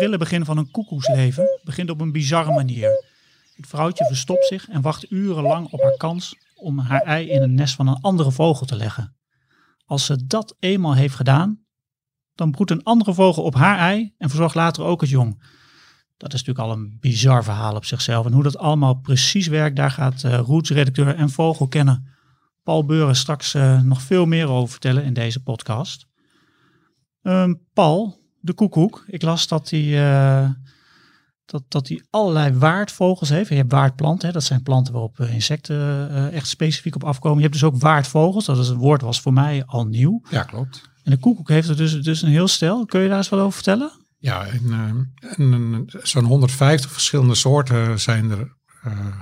prille begin van een koekoesleven begint op een bizarre manier. Het vrouwtje verstopt zich en wacht urenlang op haar kans om haar ei in een nest van een andere vogel te leggen. Als ze dat eenmaal heeft gedaan, dan broedt een andere vogel op haar ei en verzorgt later ook het jong. Dat is natuurlijk al een bizar verhaal op zichzelf. En hoe dat allemaal precies werkt, daar gaat uh, Roots-redacteur en vogelkenner Paul Beuren straks uh, nog veel meer over vertellen in deze podcast. Um, Paul, de koekoek. Ik las dat hij, uh, dat, dat hij allerlei waardvogels heeft. Je hebt waardplanten, hè? dat zijn planten waarop insecten uh, echt specifiek op afkomen. Je hebt dus ook waardvogels, dat is een woord was voor mij al nieuw. Ja, klopt. En de koekoek heeft er dus, dus een heel stel. Kun je daar eens wat over vertellen? Ja, en, zo'n 150 verschillende soorten zijn er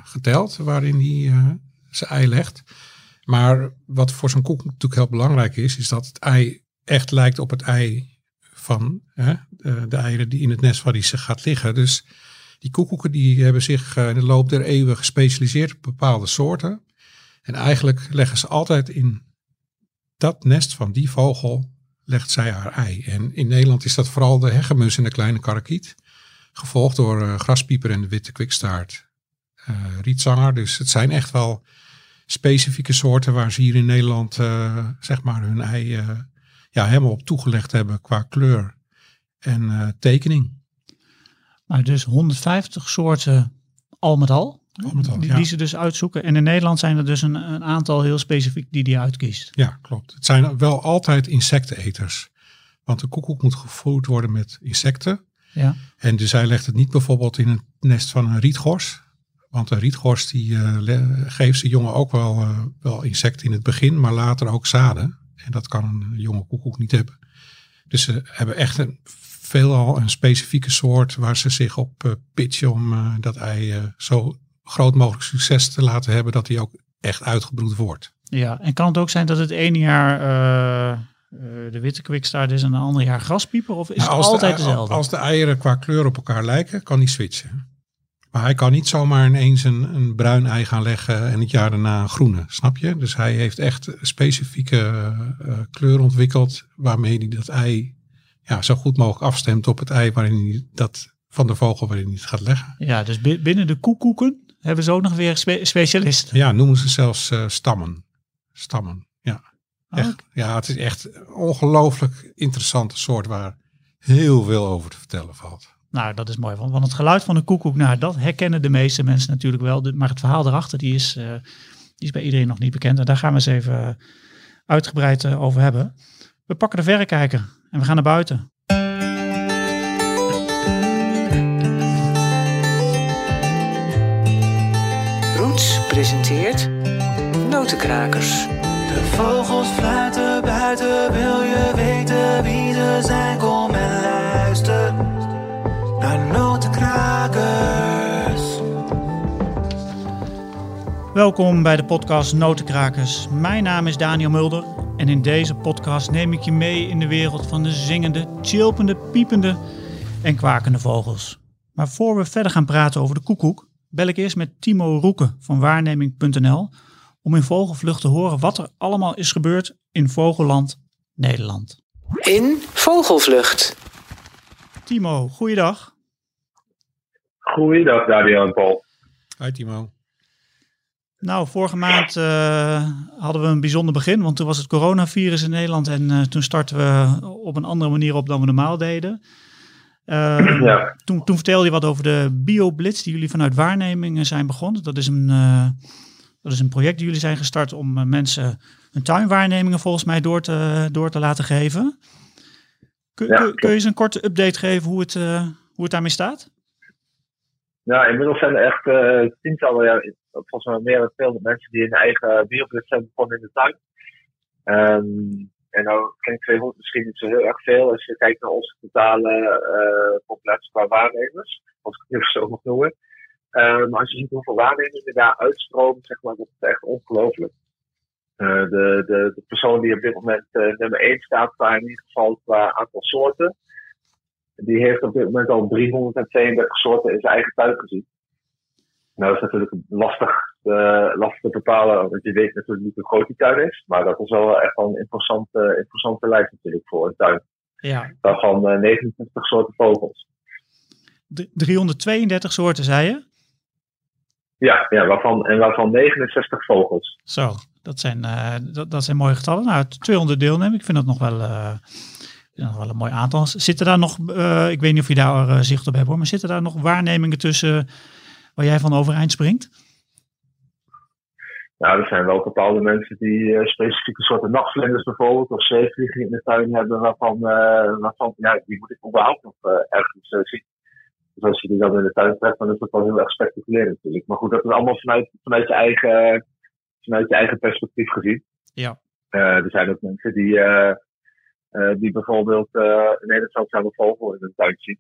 geteld waarin hij zijn ei legt. Maar wat voor zo'n koek natuurlijk heel belangrijk is, is dat het ei echt lijkt op het ei van hè, de, de, eieren die in het nest waar die zich gaat liggen. Dus die koekoeken die hebben zich in de loop der eeuwen gespecialiseerd op bepaalde soorten. En eigenlijk leggen ze altijd in dat nest van die vogel, legt zij haar ei. En in Nederland is dat vooral de hegemus en de kleine karakiet. Gevolgd door uh, graspieper en de witte kwikstaart, uh, rietzanger. Dus het zijn echt wel specifieke soorten waar ze hier in Nederland zeg maar hun ei ja, helemaal op toegelegd hebben qua kleur en uh, tekening. Nou, dus 150 soorten al met al. al, met al die, ja. die, ze dus uitzoeken. En in Nederland zijn er dus een, een aantal heel specifiek die die uitkiest. Ja, klopt. Het zijn wel altijd insecteneters. Want de koekoek moet gevoerd worden met insecten. Ja. En dus hij legt het niet bijvoorbeeld in het nest van een rietgors. Want een rietgors die uh, geeft zijn jongen ook wel, uh, wel insecten in het begin, maar later ook zaden. En dat kan een jonge koekoek niet hebben. Dus ze hebben echt een, veelal een specifieke soort waar ze zich op uh, pitchen om dat ei zo groot mogelijk succes te laten hebben dat hij ook echt uitgebroed wordt. Ja, en kan het ook zijn dat het ene jaar de witte kwikstaart is en een ander jaar graspieper? Of is nou, het altijd de, dezelfde? Als de eieren qua kleur op elkaar lijken, kan hij switchen. Maar hij kan niet zomaar ineens een, een bruin ei gaan leggen en het jaar daarna een groene, snap je? Dus hij heeft echt specifieke uh, kleur ontwikkeld waarmee hij dat ei ja, zo goed mogelijk afstemt op het ei waarin hij dat van de vogel waarin hij het gaat leggen. Ja, dus binnen de koekoeken hebben ze ook nog weer spe specialisten. Ja, noemen ze zelfs uh, stammen. Stammen, ja. Echt, oh. Ja, het is echt een ongelooflijk interessante soort waar heel veel over te vertellen valt. Nou, dat is mooi. Want, want het geluid van de koekoek, nou, dat herkennen de meeste mensen natuurlijk wel. Maar het verhaal erachter, die is, uh, die is bij iedereen nog niet bekend. En daar gaan we eens even uitgebreid uh, over hebben. We pakken de verrekijker en we gaan naar buiten. Roots presenteert Notenkrakers. De vogels fluiten buiten, wil je weten wie ze zijn? Kom Welkom bij de podcast Notenkrakers. Mijn naam is Daniel Mulder en in deze podcast neem ik je mee in de wereld van de zingende, chilpende, piepende en kwakende vogels. Maar voor we verder gaan praten over de koekoek, bel ik eerst met Timo Roeken van waarneming.nl om in vogelvlucht te horen wat er allemaal is gebeurd in Vogelland Nederland. In Vogelvlucht. Timo, goeiedag. Goeiedag Daniel en Paul. Hi Timo. Nou, vorige maand uh, hadden we een bijzonder begin, want toen was het coronavirus in Nederland en uh, toen startten we op een andere manier op dan we normaal deden. Uh, ja. toen, toen vertelde je wat over de BioBlitz die jullie vanuit waarnemingen zijn begonnen. Dat is een, dat is een project die jullie zijn gestart om mensen hun tuinwaarnemingen volgens mij door te, door te laten geven. Kun, ja, kun, kun je eens een korte update geven hoe het, hoe het daarmee staat? Ja, inmiddels zijn er echt uh, tientallen, ja, volgens mij meer dan veel mensen die hun eigen bioblitz zijn begonnen in de tuin. Um, en nou klinkt 200 misschien niet zo heel erg veel als je kijkt naar onze totale uh, populatie qua waarnemers, als ik het zo mag noemen. Uh, maar als je ziet hoeveel waarnemingen daar uitstromen, zeg maar, dat is echt ongelooflijk. Uh, de, de, de persoon die op dit moment nummer 1 staat, qua in ieder geval qua aantal soorten, die heeft op dit moment al 332 soorten in zijn eigen tuin gezien. Nou is natuurlijk lastig, uh, lastig te bepalen, want je weet natuurlijk niet hoe groot die tuin is. Maar dat is wel echt wel een interessante, interessante lijst natuurlijk voor een tuin. Ja. Daarvan uh, 29 soorten vogels. D- 332 soorten, zei je? Ja, ja waarvan, en waarvan 69 vogels. Zo, dat zijn, eh, dat, dat zijn mooie getallen. Nou, 200 deelnemers, ik vind dat nog wel, eh, nog wel een mooi aantal. Zitten daar nog, eh, ik weet niet of je daar eh, zicht op hebt hoor, maar zitten daar nog waarnemingen tussen waar jij van overeind springt? Nou, er zijn wel bepaalde mensen die eh, specifieke soorten nachtvlinders bijvoorbeeld, of zeevliegen in de tuin hebben, waarvan, eh, waarvan ja, die moet ik überhaupt nog eh, ergens eh, zien. Dus als je die dan in de tuin treft, dan is dat wel heel erg spectaculair natuurlijk. Maar goed, dat is allemaal vanuit, vanuit, je, eigen, vanuit je eigen perspectief gezien. Ja. Eh, er zijn ook mensen die, eh, eh, die bijvoorbeeld eh, een hele zeldzame vogel in tuin zien.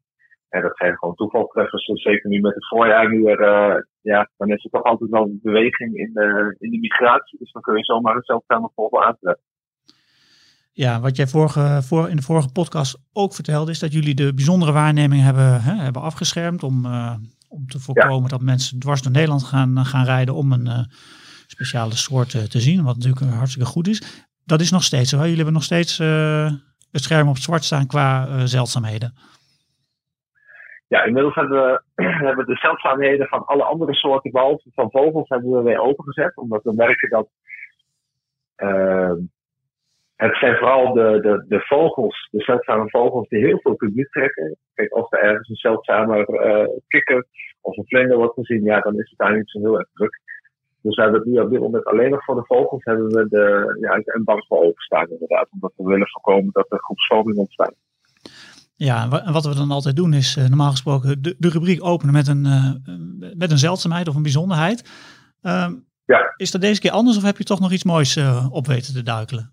En dat zijn gewoon toevaltreffers, dus zeker nu met het voorjaar nu er, eh, ja, dan is er toch altijd wel een beweging in de, in de migratie. Dus dan kun je zomaar een zeldzame vogel aantreffen. Ja, wat jij vorige, voor, in de vorige podcast ook vertelde, is dat jullie de bijzondere waarneming hebben, hè, hebben afgeschermd om, eh, om te voorkomen dat mensen dwars door Nederland gaan, gaan rijden om een eh, speciale soort eh, te zien, wat natuurlijk eh, hartstikke goed is. Dat is nog steeds zo. Jullie hebben nog steeds eh, het scherm op zwart staan qua eh, zeldzaamheden. Ja, inmiddels hebben we, hebben de zeldzaamheden van alle andere soorten, behalve van vogels, hebben we weer opengezet. Omdat we merken dat eh, het zijn vooral de, de, de vogels, de zeldzame vogels, die heel veel publiek trekken. Kijk, als er ergens een zeldzame kikker of een vlinder wordt gezien, ja, dan is het daar niet zo heel erg druk. Dus we hebben het nu op dit moment alleen nog voor de vogels hebben we de, ja, een bank voor openstaan inderdaad. Omdat we willen voorkomen dat er groepsvorming ontstaat. Ja, en wa- en wat we dan altijd doen is eh, normaal gesproken de, de rubriek openen met een, eh, met een zeldzaamheid of een bijzonderheid. Ehm, Ja. Is dat deze keer anders of heb je toch nog iets moois eh, op weten te duikelen?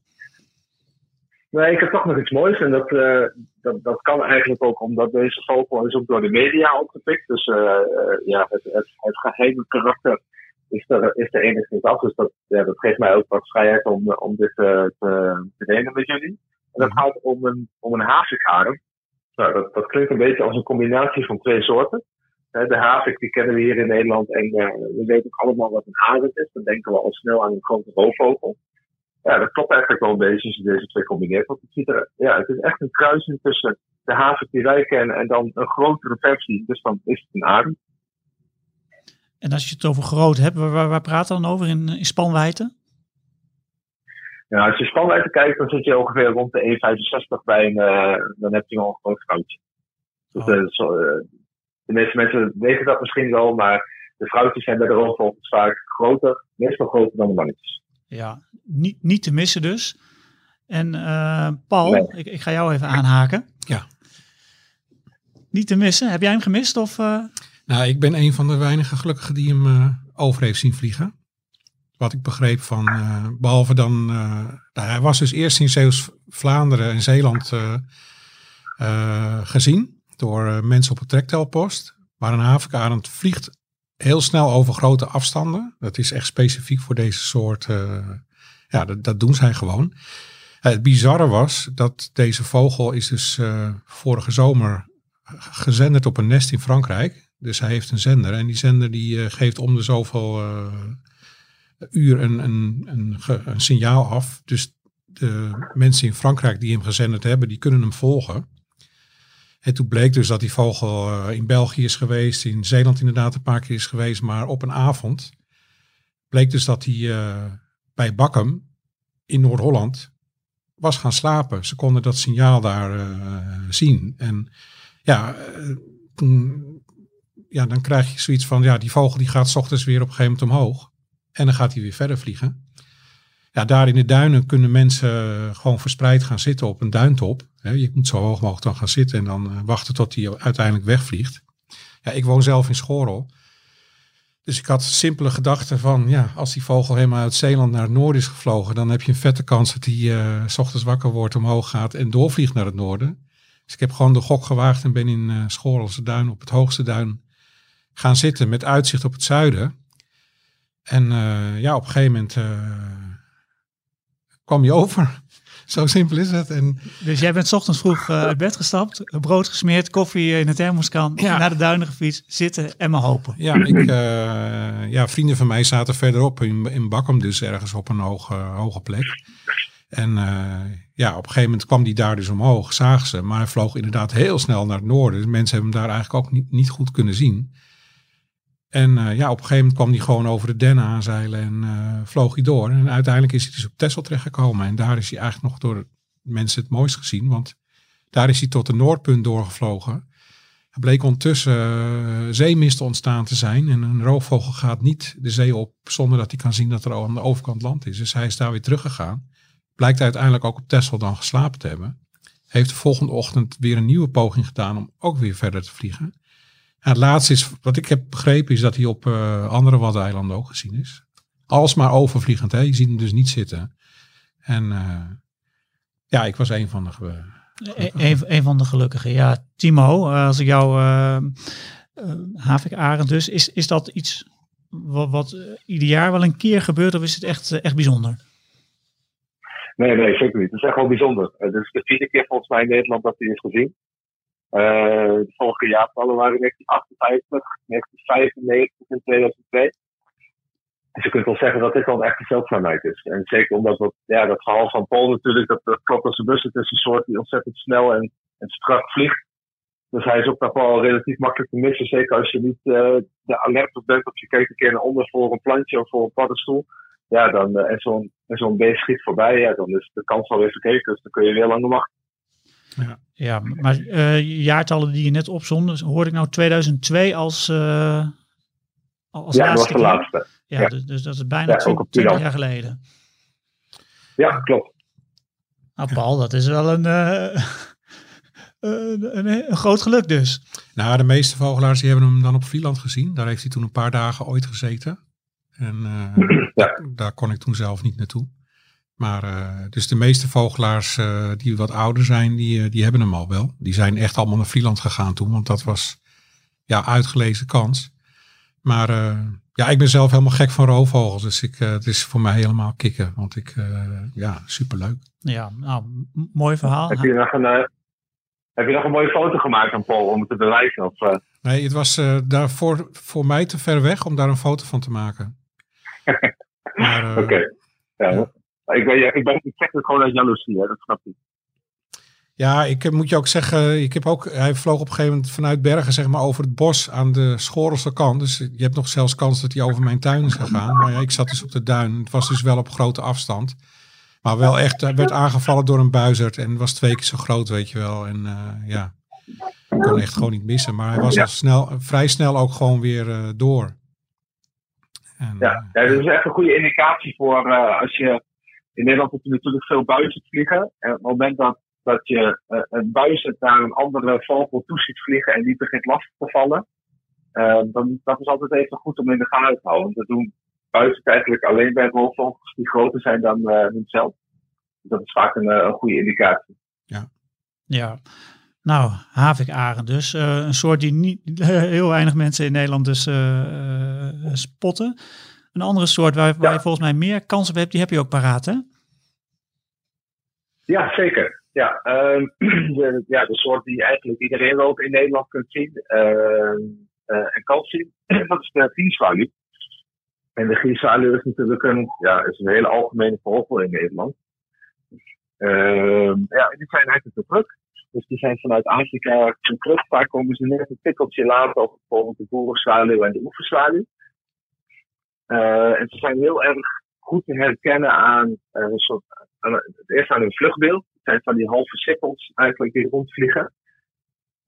Nee, ik heb toch nog iets moois. En dat, dat, dat kan eigenlijk ook omdat deze vogel is ook door de media opgepikt. Dus ja, het, het, het geheime karakter is er, is er enigszins af. Dus dat, ja, dat geeft mij ook wat vrijheid om, eh, om dit eh, te, te delen met jullie. En dat gaat om een, om een. Nou, dat, dat klinkt een beetje als een combinatie van twee soorten. De havik die kennen we hier in Nederland en eh, we weten ook allemaal wat een arend is. Dan denken we al snel aan een grote roofvogel. Ja, dat klopt eigenlijk wel een beetje als je deze twee combineert. Want het, ziet er, ja, het is echt een kruising tussen de havik die wij kennen en dan een grotere versie. Dus dan is het een arend. En als je het over groot hebt, waar, waar, praat dan over in, in spanwijdte? Ja, als je spanwijdte kijkt, dan zit je ongeveer rond de 1,65 bij een, eh, dan heb je al een groot vrouwtje. Dus, Oh. eh, zo, eh, de meeste mensen weten dat misschien wel, maar de vrouwtjes zijn bij de roofvogels vaak groter, meestal groter dan de mannetjes. Ja, niet, niet te missen dus. En eh, Paul, Nee. ik, ik ga jou even aanhaken. Ja. Niet te missen. Heb jij hem gemist? Of, eh, Nou, ik ben een van de weinige gelukkigen die hem eh, over heeft zien vliegen. Wat ik begreep van, eh, behalve dan, eh, nou, hij was dus eerst in Zeeuws-Vlaanderen en Zeeland gezien door mensen op het trektelpost. Maar een havikarend vliegt heel snel over grote afstanden. Dat is echt specifiek voor deze soort, ja, dat, dat doen zij gewoon. Het bizarre was dat deze vogel is dus vorige zomer gezenderd op een nest in Frankrijk. Dus hij heeft een zender en die zender die eh, geeft om de zoveel eh, uur een, een, een, signaal af. Dus de mensen in Frankrijk die hem gezenderd hebben, die kunnen hem volgen. En toen bleek dus dat die vogel eh, in België is geweest, in Zeeland inderdaad een paar keer is geweest, maar op een avond bleek dus dat hij bij Bakkum in Noord-Holland was gaan slapen. Ze konden dat signaal daar zien. En ja, toen, ja, dan krijg je zoiets van, ja, die vogel die gaat 's ochtends weer op een gegeven moment omhoog. En dan gaat hij weer verder vliegen. Ja, daar in de duinen kunnen mensen gewoon verspreid gaan zitten op een duintop. Je moet zo hoog mogelijk dan gaan zitten en dan eh, wachten tot hij uiteindelijk wegvliegt. Ja, ik woon zelf in Schorel. Dus ik had simpele gedachten van, ja, als die vogel helemaal uit Zeeland naar het noorden is gevlogen, dan heb je een vette kans dat hij eh, s ochtends wakker wordt, omhoog gaat en doorvliegt naar het noorden. Dus ik heb gewoon de gok gewaagd en ben in eh Schorelse duin, op het hoogste duin, gaan zitten met uitzicht op het zuiden. En eh, ja, op een gegeven moment eh, kwam je over. Zo simpel is het. En dus jij bent 's ochtends vroeg eh, uit bed gestapt, brood gesmeerd, koffie in de thermoskan, Ja. naar de duinen gefietst, zitten en maar hopen. ja, ik, ja, vrienden van mij zaten verderop in, in Bakkum, dus ergens op een hoge, hoge plek. En ja, op een gegeven moment kwam die daar dus omhoog, zagen ze. Maar hij vloog inderdaad heel snel naar het noorden. Dus mensen hebben hem daar eigenlijk ook niet, niet goed kunnen zien. En eh, ja, op een gegeven moment kwam hij gewoon over de dennen aanzeilen en eh, vloog hij door. En uiteindelijk is hij dus op Texel terechtgekomen. En daar is hij eigenlijk nog door mensen het mooist gezien. Want daar is hij tot de Noordpunt doorgevlogen. Er bleek ondertussen uh, zeemist ontstaan te zijn. En een roofvogel gaat niet de zee op zonder dat hij kan zien dat er aan de overkant land is. Dus hij is daar weer teruggegaan. Blijkt uiteindelijk ook op Texel dan geslapen te hebben. Heeft de volgende ochtend weer een nieuwe poging gedaan om ook weer verder te vliegen. En het laatste is, wat ik heb begrepen, is dat hij op uh, andere Waddeneilanden ook gezien is. Alsmaar overvliegend, hè? je ziet hem dus niet zitten. En uh, ja, ik was een van de een, een, een, van de gelukkigen. Ja, Timo, als ik jou uh, uh, Havik Arend dus, is, is dat iets wat, wat ieder jaar wel een keer gebeurt of is het echt, echt bijzonder? Nee, nee, zeker niet. Het is echt wel bijzonder. Het is de vierde keer volgens mij in Nederland dat hij is gezien. Uh, de vorige jaartallen waren 1958, 1995 en 2002. Dus je kunt wel zeggen dat dit wel een echte zeldzaamheid is. En zeker omdat dat, ja, dat verhaal van Paul natuurlijk, dat, dat klopt als een. Het is een soort die ontzettend snel en, en strak vliegt. Dus hij is ook nog wel relatief makkelijk te missen. Zeker als je niet uh, de alert op bent of je kijkt een keer naar onder voor een plantje of voor een paddenstoel. Ja, dan, uh, en zo'n zo'n beest schiet voorbij, ja, dan is de kans alweer verkeken. Dus dan kun je weer langer wachten. Ja, ja maar uh, jaartallen die je net opzond, hoorde ik nou 2002 als, uh, als ja, laatste dat was de laatste. Ja, ja. Dus, dus, dat is bijna ja, 20, 20 jaar geleden. Ja, klopt. Nou Paul, dat is wel een, uh, een, een, een, groot geluk dus. Nou, de meeste vogelaars die hebben hem dan op Vlieland gezien. Daar heeft hij toen een paar dagen ooit gezeten. En ja. daar kon ik toen zelf niet naartoe. Maar uh, dus de meeste vogelaars uh, die wat ouder zijn, die, uh, die hebben hem al wel. Die zijn echt allemaal naar Vlieland gegaan toen, want dat was ja, uitgelezen kans. Maar ja, ik ben zelf helemaal gek van roofvogels, dus ik, het is voor mij helemaal kicken, want ik, ja, superleuk. Ja, nou, mooi verhaal. Heb je nog een, heb je nog een mooie foto gemaakt van Paul om het te bewijzen? Of, Nee, het was daar voor, voor mij te ver weg om daar een foto van te maken. Oké, okay. ja. ja. Ik, ben, ik, ben, ik zeg het gewoon uit jaloezie, hè? dat snap ik. Ja, ik moet je ook zeggen, ik heb ook, hij vloog op een gegeven moment vanuit Bergen zeg maar over het bos aan de Schorelse kant. Dus je hebt nog zelfs kans dat hij over mijn tuin is gegaan. Maar ja, ik zat dus op de duin. Het was dus wel op grote afstand. Maar wel echt, hij werd aangevallen door een buizerd en was twee keer zo groot, weet je wel. En uh, ja, ik kon echt gewoon niet missen. Maar hij was al snel, vrij snel ook gewoon weer uh, door. En, ja, ja, dat is echt een goede indicatie voor uh, als je in Nederland heb je natuurlijk veel buizen vliegen. En op het moment dat, dat je uh, een buis naar een andere vogel toe ziet vliegen en die begint lastig te vallen, uh, dan dat is altijd even goed om in de gaten te houden. Dat doen buizen eigenlijk alleen bij roofvogels die groter zijn dan uh, hunzelf. Dat is vaak een, een goede indicatie. Ja. Ja. Nou, havikarend dus. een soort die niet heel weinig mensen in Nederland dus spotten. Een andere soort waar, waar ja. je volgens mij meer kans op hebt, die heb je ook paraat, hè? Ja, zeker. Ja, uh, de, ja, de soort die eigenlijk iedereen ook in Nederland kunt zien uh, uh, en kan zien, dat is de gierzwaluw. En de gierzwaluw is natuurlijk een, ja, is een hele algemene vogel in Nederland. Ehm, ja, die zijn eigenlijk te druk. Dus die zijn vanuit Afrika terug. Vaak komen ze net een tikkeltje later op bijvoorbeeld de boerenzwaluw en de oeverzwaluw. Uh, en ze zijn heel erg goed te herkennen aan uh, een soort, eerst aan hun vluchtbeeld. Het zijn van die halve sikkels eigenlijk die rondvliegen.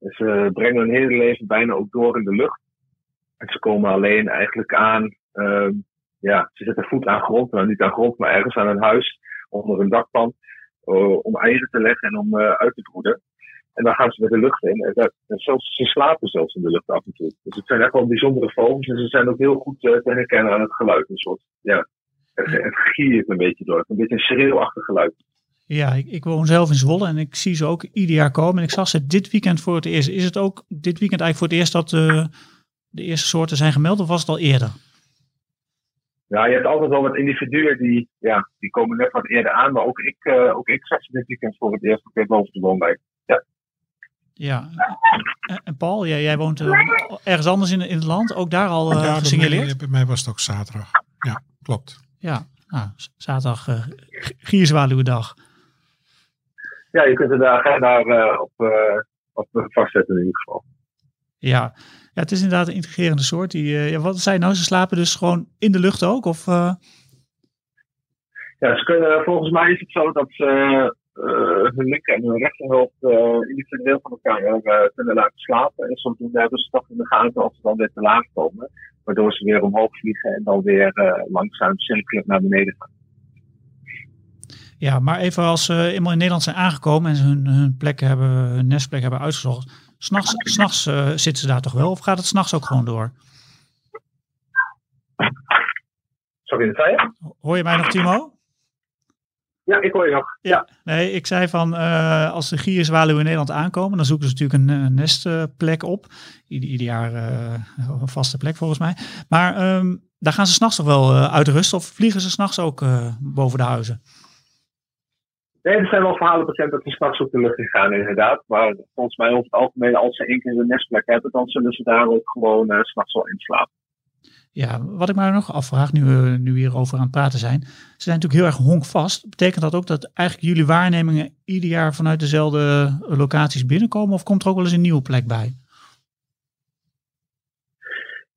En ze brengen hun hele leven bijna ook door in de lucht. En ze komen alleen eigenlijk aan, uh, ja, ze zetten voet aan grond, nou niet aan grond, maar ergens aan een huis, onder een dakpan, om eieren te leggen en om uit te broeden. En dan gaan ze met de lucht in. En, dat, en zelfs, ze slapen zelfs in de lucht af en toe. Dus het zijn echt wel bijzondere vogels. En ze zijn ook heel goed uh, te herkennen aan het geluid. Een soort, ja, het, het giert een beetje door. Een beetje een schreeuwachtig geluid. Ja, ik, ik woon zelf in Zwolle en ik zie ze ook ieder jaar komen. En ik zag ze dit weekend voor het eerst. Is het ook dit weekend eigenlijk voor het eerst dat uh, de eerste soorten zijn gemeld of was het al eerder? Ja, je hebt altijd wel wat individuen die, ja, die komen net wat eerder aan. Maar ook ik, uh, ook ik zag ze dit weekend voor het eerst keer boven de woonwijk. Ja. En Paul, jij, jij woont uh, ergens anders in, in het land, ook daar al uh, ja, gesignaleerd? Bij mij, bij mij was het ook zaterdag. Ja, klopt. Ja, nou, zaterdag uh, Gierzwaluwendag. Ja, je kunt er de agenda uh, op, uh, op vastzetten in ieder geval. Ja. ja, het is inderdaad een integrerende soort. Die, uh, ja, wat zei je nou? Ze slapen dus gewoon in de lucht ook? Of, uh... Ja, ze kunnen, volgens mij is het zo dat ze hun linker en hun rechterhoofd uh, individueel van elkaar uh, kunnen laten slapen. En zodoende hebben ze toch in de gaten als ze dan weer te laag komen. Waardoor ze weer omhoog vliegen en dan weer langzaam cirkelen naar beneden gaan. Ja, maar even als ze eenmaal in Nederland zijn aangekomen en ze hun, hun plek hebben, hun nestplek hebben uitgezocht. S'nachts, s'nachts uh, zitten ze daar toch wel? Of gaat het s'nachts ook gewoon door? Sorry, wat zei je? Hoor je mij nog, Timo? Ja, ik hoor je nog. Ja, nee, ik zei van uh, als de gierzwaluwen in Nederland aankomen, dan zoeken ze natuurlijk een, een nestplek op. Ieder, ieder jaar uh, een vaste plek volgens mij. Maar um, daar gaan ze s'nachts toch wel uh, uitrusten of vliegen ze s'nachts ook boven de huizen? Nee, er zijn wel verhalen bekend dat ze s'nachts op de lucht gaan, inderdaad. Maar volgens mij over het algemeen, als ze één keer een nestplek hebben, dan zullen ze daar ook gewoon uh, s'nachts wel in slapen. Ja, wat ik mij nog afvraag, nu we nu hierover aan het praten zijn. Ze zijn natuurlijk heel erg honkvast. Betekent dat ook dat eigenlijk jullie waarnemingen ieder jaar vanuit dezelfde locaties binnenkomen? Of komt er ook wel eens een nieuwe plek bij?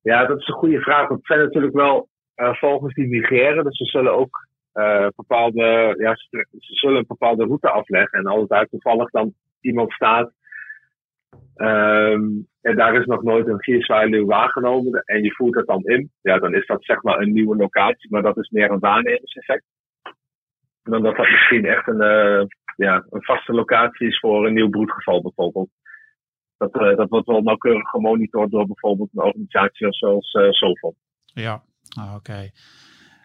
Ja, dat is een goede vraag. Het zijn natuurlijk wel uh, die migreren. Dus ze zullen ook uh, bepaalde, ja, ze, zullen een bepaalde route afleggen. En als daar toevallig dan iemand staat. Um, en daar is nog nooit een gierzwaluw waargenomen. En je voert het dan in. Ja, dan is dat zeg maar een nieuwe locatie. Maar dat is meer een waarnemingseffect. Dan dat dat misschien echt een, uh, ja, een vaste locatie is voor een nieuw broedgeval bijvoorbeeld. Dat, uh, dat wordt wel nauwkeurig gemonitord door bijvoorbeeld een organisatie zoals uh, Sofon. Ja, ah, oké.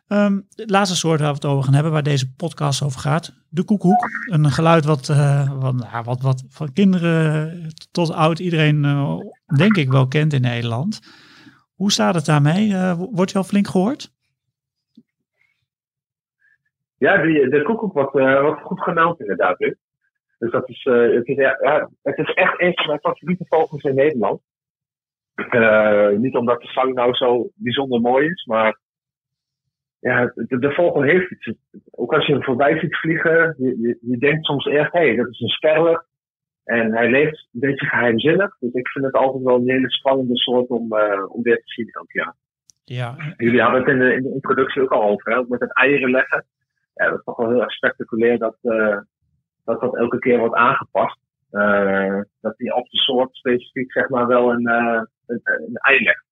De laatste soort waar we het over gaan hebben, waar deze podcast over gaat. De koekoek. Een geluid wat, uh, wat, nou, wat, wat van kinderen tot oud iedereen, uh, denk ik, wel kent in Nederland. Hoe staat het daarmee? Uh, wordt je al flink gehoord? Ja, die, de koekoek wordt, goed gemeld inderdaad. Dus dat is, het, is, ja, het is echt een van mijn favoriete vogels in Nederland. niet omdat de zang nou zo bijzonder mooi is, maar ja, de, de, vogel heeft iets. Ook als je hem voorbij ziet vliegen, je, je, je denkt soms echt, hé, hey, dat is een sperwer. En hij leeft een beetje geheimzinnig. Dus ik vind het altijd wel een hele spannende soort om, uh, om weer te zien elk jaar. Ja. Jullie hadden het in de, in de introductie ook al over, hè? met het eieren leggen. Ja, dat is toch wel heel erg spectaculair dat, uh, dat dat elke keer wordt aangepast. Uh, dat die op de soort specifiek zeg maar wel een, een, een ei legt.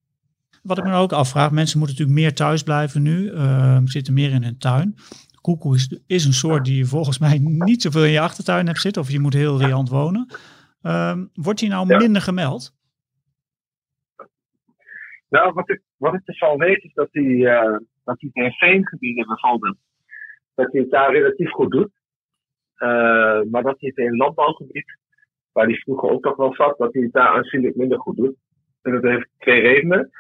Wat ik me ook afvraag, mensen moeten natuurlijk meer thuis blijven nu, uh, zitten meer in hun tuin. Koekoe is, is, een soort die je volgens mij niet zoveel in je achtertuin hebt zitten, of je moet heel riant wonen. Uh, wordt die nou ja. minder gemeld? Nou, wat ik, wat ik ervan weet is dat hij, uh, dat hij in veengebieden bijvoorbeeld, dat hij het daar relatief goed doet. Uh, maar dat hij het in landbouwgebied, waar hij vroeger ook toch wel zat, dat hij het daar aanzienlijk minder goed doet. En dat heeft twee redenen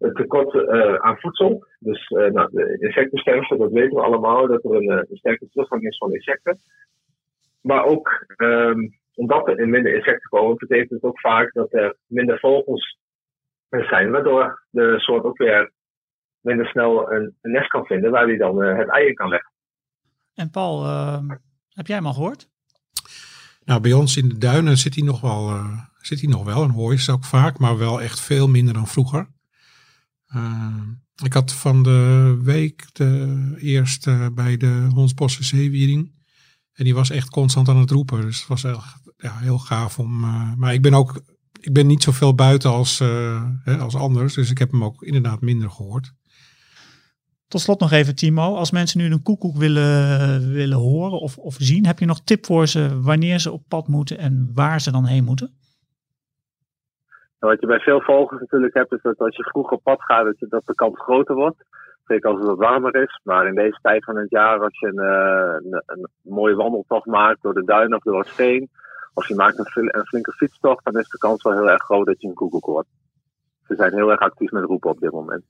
het tekort uh, aan voedsel. Dus uh, nou, de insectensterfte, dat weten we allemaal, dat er een, een sterke teruggang is van insecten. Maar ook um, omdat er minder insecten komen, betekent het ook vaak dat er minder vogels zijn, waardoor de soort ook weer minder snel een, een nest kan vinden waar hij dan uh, het ei in kan leggen. En Paul, heb jij hem al gehoord? Nou, bij ons in de duinen zit hij nog wel, zit hij nog wel en hoor je ze ook vaak, maar wel echt veel minder dan vroeger. Uh, ik had van de week de eerste bij de Hondsbosse zeewiering. En die was echt constant aan het roepen. Dus het was echt ja, heel gaaf om. Uh, maar ik ben ook. Ik ben niet zoveel buiten als, uh, hè, als anders. Dus ik heb hem ook inderdaad minder gehoord. Tot slot nog even, Timo. Als mensen nu een koekoek willen, willen horen of, of zien, heb je nog tip voor ze wanneer ze op pad moeten en waar ze dan heen moeten? Wat je bij veel vogels natuurlijk hebt, is dat als je vroeg op pad gaat, dat, de kans groter wordt. Zeker als het wat warmer is. Maar in deze tijd van het jaar, als je een, een, een mooie wandeltocht maakt door de duin of door het steen, of je maakt een, flinke fietstocht, dan is de kans wel heel erg groot dat je een koekoek hoort. Ze zijn heel erg actief met roepen op dit moment.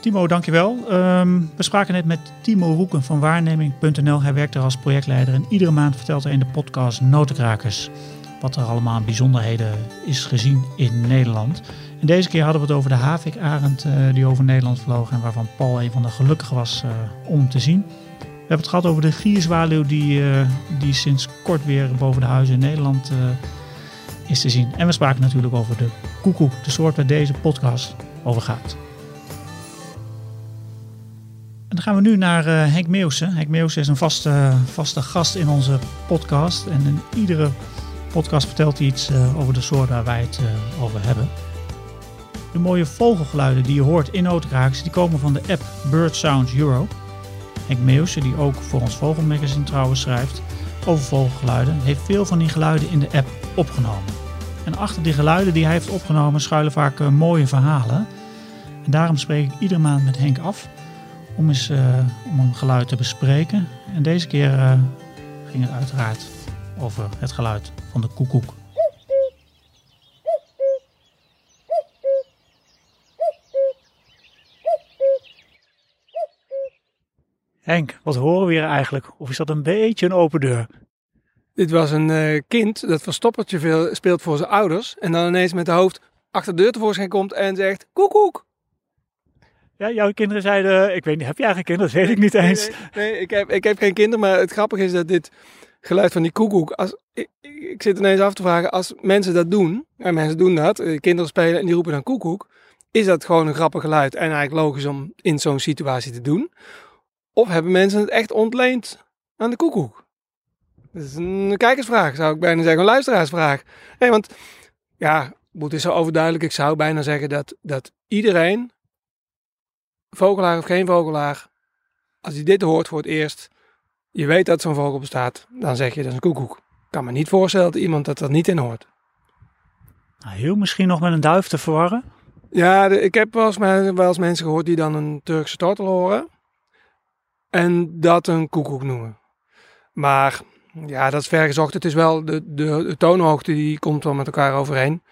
Timo, dankjewel. Um, we spraken net met Timo Roeken van waarneming.nl. Hij werkt er als projectleider en iedere maand vertelt hij in de podcast Notenkrakers wat er allemaal aan bijzonderheden is gezien in Nederland. En deze keer hadden we het over de havikarend eh, die over Nederland vloog en waarvan Paul een van de gelukkigen was eh, om te zien. We hebben het gehad over de gierzwaluw die, eh, die sinds kort weer boven de huizen in Nederland is te zien. En we spraken natuurlijk over de koekoek, de soort waar deze podcast over gaat. En dan gaan we nu naar Henk Meeuwsen. Henk Meeuwsen is een vaste, vaste gast in onze podcast. En in iedere vertelt hij iets eh, over de soort waar wij het eh, over hebben. De mooie vogelgeluiden die je hoort in Notenkraaks, die komen van de app Bird Sounds Euro. Henk Meeuwsen, die ook voor ons Vogelmagazine trouwens schrijft over vogelgeluiden, heeft veel van die geluiden in de app opgenomen. En achter die geluiden die hij heeft opgenomen schuilen vaak eh, mooie verhalen. En daarom spreek ik iedere maand met Henk af om eens om een geluid te bespreken. En deze keer ging het uiteraard over het geluid van de koekoek. Henk, wat horen we hier eigenlijk? Of is dat een beetje een open deur? Dit was een eh, kind dat verstoppertje veel, speelt voor zijn ouders. En dan ineens met de hoofd achter de deur tevoorschijn komt en zegt koekoek. Ja, jouw kinderen zeiden, ik weet niet, heb jij eigen kinderen? Dat weet ik niet eens. Nee, nee, nee, ik, heb, ik heb geen kinderen, maar het grappige is dat dit geluid van die koekoek... Als, ik, ik, zit ineens af te vragen, als mensen dat doen... En mensen doen dat, eh, kinderen spelen en die roepen dan koekoek... Is dat gewoon een grappig geluid en eigenlijk logisch om in zo'n situatie te doen? Of hebben mensen het echt ontleend aan de koekoek? Dat is een kijkersvraag, zou ik bijna zeggen, een luisteraarsvraag. Nee, want ja, het is zo overduidelijk. Ik zou bijna zeggen dat, dat iedereen, vogelaar of geen vogelaar, als hij dit hoort voor het eerst, je weet dat zo'n vogel bestaat, dan zeg je dat is een koekoek. Ik kan me niet voorstellen dat iemand dat er niet in hoort. Nou, heel misschien nog met een duif te verwarren. Ja, de- ik heb wel eens, wel eens mensen gehoord die dan een Turkse tortel horen. En dat een koekoek noemen. Maar ja, dat is vergezocht. Het is wel de, de, de toonhoogte die komt wel met elkaar overeen.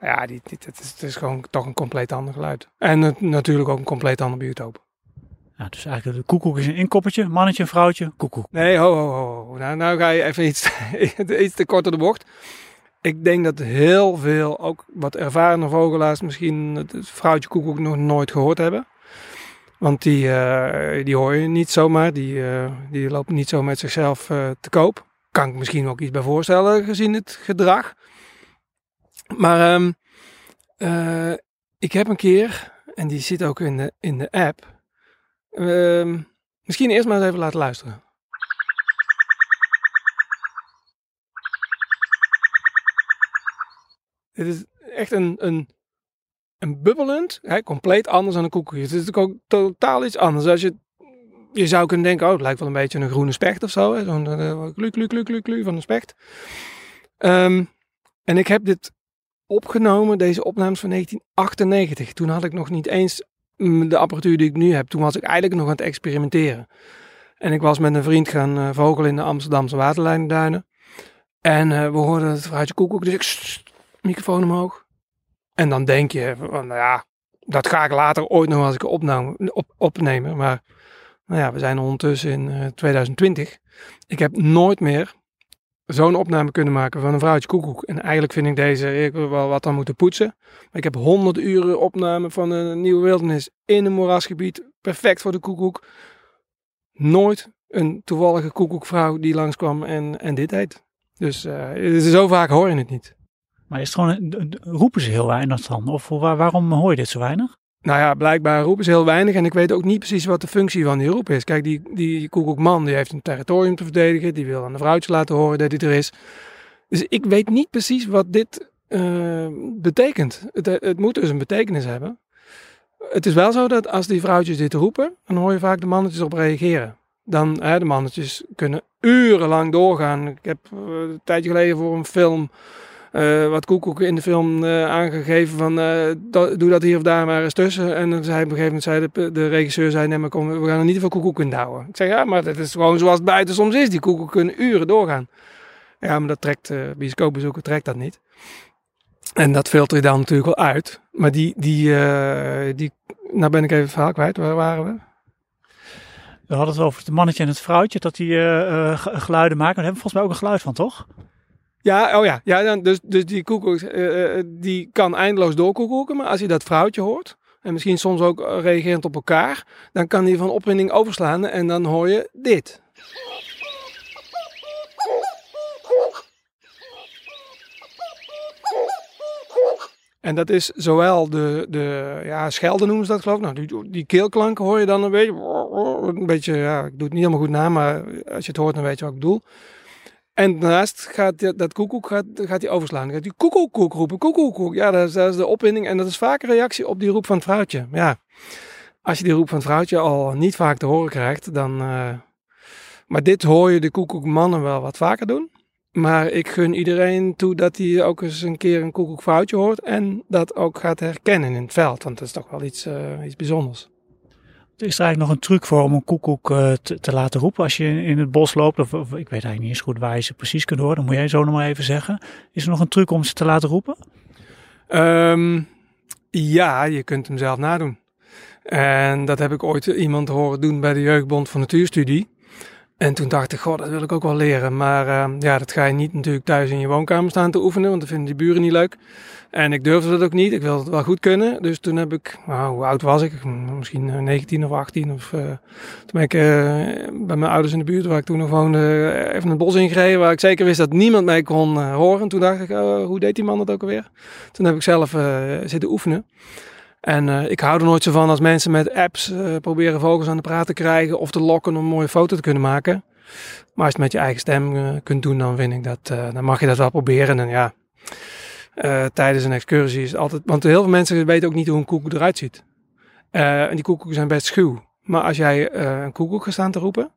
Maar ja, die, die, het, is, het is gewoon toch een compleet ander geluid. En het- natuurlijk ook een compleet ander biotoop. Dus eigenlijk de koekoek is een inkoppertje, mannetje, een vrouwtje, koekoek. Nee, ho, ho, ho. Nou, nou ga je even iets, iets te kort door de bocht. Ik denk dat heel veel, ook wat ervaren vogelaars, misschien het vrouwtje koekoek nog nooit gehoord hebben. Want die, eh, die hoor je niet zomaar. Die, eh, die lopen niet zo met zichzelf eh, te koop. Kan ik misschien ook iets bij voorstellen, gezien het gedrag. Maar ehm, eh, ik heb een keer, en die zit ook in de, in de app. Ehm, misschien eerst maar eens even laten luisteren. Dit is echt een, een, een bubbelend, hè, compleet anders dan een koekoek. Het is natuurlijk ook totaal iets anders. Als je, je zou kunnen denken, oh, het lijkt wel een beetje een groene specht of zo. Zo'n uh, klu, klu, klu, klu, klu van een specht. Ehm, en ik heb dit opgenomen, deze opnames van 1998. Toen had ik nog niet eens de apparatuur die ik nu heb. Toen was ik eigenlijk nog aan het experimenteren. En ik was met een vriend gaan eh, vogelen in de Amsterdamse waterlijnduinen. En eh, we hoorden het fruitje koekoek. Dus ik, "Sst, microfoon omhoog. En dan denk je, van, nou ja, dat ga ik later ooit nog als ik opname, op, opnemen. Maar nou ja, we zijn ondertussen in eh, 2020. Ik heb nooit meer zo'n opname kunnen maken van een vrouwtje koekoek. En eigenlijk vind ik deze, ik wel wat dan moeten poetsen. Maar ik heb honderd uren opname van een nieuwe wildernis in een moerasgebied. Perfect voor de koekoek. Nooit een toevallige koekoekvrouw die langskwam en, en dit deed. Dus eh, zo vaak hoor je het niet. Maar is het gewoon, een- roepen ze heel weinig dan? Of waar- waarom hoor je dit zo weinig? Nou ja, blijkbaar roepen ze heel weinig en ik weet ook niet precies wat de functie van die roep is. Kijk, die, die koekoekman die heeft een territorium te verdedigen, die wil aan de vrouwtje laten horen dat hij er is. Dus ik weet niet precies wat dit eh, betekent. Het, het moet dus een betekenis hebben. Het is wel zo dat als die vrouwtjes dit roepen, dan hoor je vaak de mannetjes op reageren. Dan, hè, de mannetjes kunnen urenlang doorgaan. Ik heb eh, een tijdje geleden voor een film eh, wat Koekoek in de film eh, aangegeven van eh, doe dat hier of daar maar eens tussen. En dan zei op een gegeven moment zei de, regisseur zei nee maar kom, we gaan er niet veel Koekoek in douwen. Ik zeg ja maar dat is gewoon zoals het buiten soms is. Die Koekoek kunnen uren doorgaan. Ja maar dat trekt, bioscoopbezoeker trekt dat niet. En dat filter je dan natuurlijk wel uit. Maar die, die, die nou ben ik even het verhaal kwijt. Waar waren we? We hadden het over het mannetje en het vrouwtje, dat die ge- geluiden maken. Daar hebben we volgens mij ook een geluid van, toch? Ja, oh ja. ja dan, dus, dus die koekoek eh, eh, die kan eindeloos doorkoekoeken. Maar als je dat vrouwtje hoort, en misschien soms ook eh, reagerend op elkaar, dan kan die van opwinding overslaan en dan hoor je dit. En dat is zowel de, de ja, schelden noemen ze dat geloof ik. Nou, die, die keelklanken hoor je dan een beetje. Een beetje, ja, ik doe het niet helemaal goed na, maar als je het hoort dan weet je wat ik bedoel. En daarnaast gaat dat koekoek gaat, gaat die overslaan. Gaat die koekoek koek roepen, koekoek koek. Ja, dat is, de opwinding en dat is vaak een reactie op die roep van het vrouwtje. Ja, als je die roep van het vrouwtje al niet vaak te horen krijgt, dan... eh, maar dit hoor je de koekoekmannen wel wat vaker doen. Maar ik gun iedereen toe dat hij ook eens een keer een koekoekvrouwtje hoort en dat ook gaat herkennen in het veld. Want dat is toch wel iets, eh, iets bijzonders. Is er eigenlijk nog een truc voor om een koekoek eh, te, te laten roepen als je in het bos loopt? Of, ik weet eigenlijk niet eens goed waar je ze precies kunt horen. Dan moet jij zo nog maar even zeggen. Is er nog een truc om ze te laten roepen? Ehm, ja, je kunt hem zelf nadoen. En dat heb ik ooit iemand horen doen bij de Jeugdbond van Natuurstudie. En toen dacht ik, goh, dat wil ik ook wel leren. Maar ehm, ja, dat ga je niet natuurlijk thuis in je woonkamer staan te oefenen, want dat vinden die buren niet leuk. En ik durfde dat ook niet. Ik wilde het wel goed kunnen. Dus toen heb ik, nou, hoe oud was ik? Misschien eh, 19 of 18. Of, eh, toen ben ik eh, bij mijn ouders in de buurt, waar ik toen nog woonde, eh, even het bos ingereden. Waar ik zeker wist dat niemand mij kon eh, horen. En toen dacht ik, oh, hoe deed die man dat ook alweer? Toen heb ik zelf eh, zitten oefenen. En eh, ik hou er nooit zo van als mensen met apps eh, proberen vogels aan de praat te krijgen of te lokken om een mooie foto te kunnen maken. Maar als je het met je eigen stem eh, kunt doen, dan vind ik dat, dan mag je dat wel proberen. En ja, tijdens een excursie is altijd, want heel veel mensen weten ook niet hoe een koekoek eruit ziet. En die koekoeken zijn best schuw. Maar als jij een koekoek gaat staan te roepen,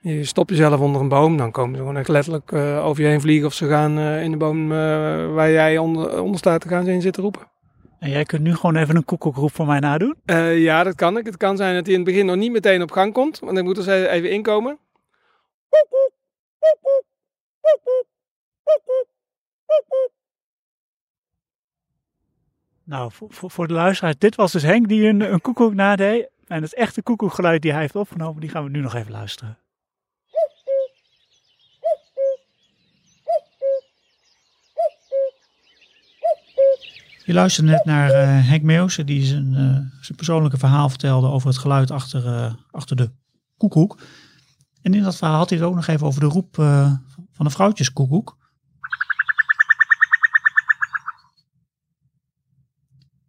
je stopt jezelf onder een boom, dan komen ze gewoon echt letterlijk over je heen vliegen of ze gaan in de boom waar jij onder, onder staat, gaan ze in zitten roepen. En jij kunt nu gewoon even een koekoekroep voor mij nadoen. Eh, ja, dat kan ik. Het kan zijn dat hij in het begin nog niet meteen op gang komt. Want dan moet er even inkomen. Nou, voor, voor, voor de luisteraar, dit was dus Henk die een, een koekoek nadeed. En het echte koekoekgeluid die hij heeft opgenomen, die gaan we nu nog even luisteren. Je luisterde net naar eh, Henk Meeuwse, die zijn, eh, zijn persoonlijke verhaal vertelde over het geluid achter, eh, achter de koekoek. En in dat verhaal had hij het ook nog even over de roep van de vrouwtjeskoekoek.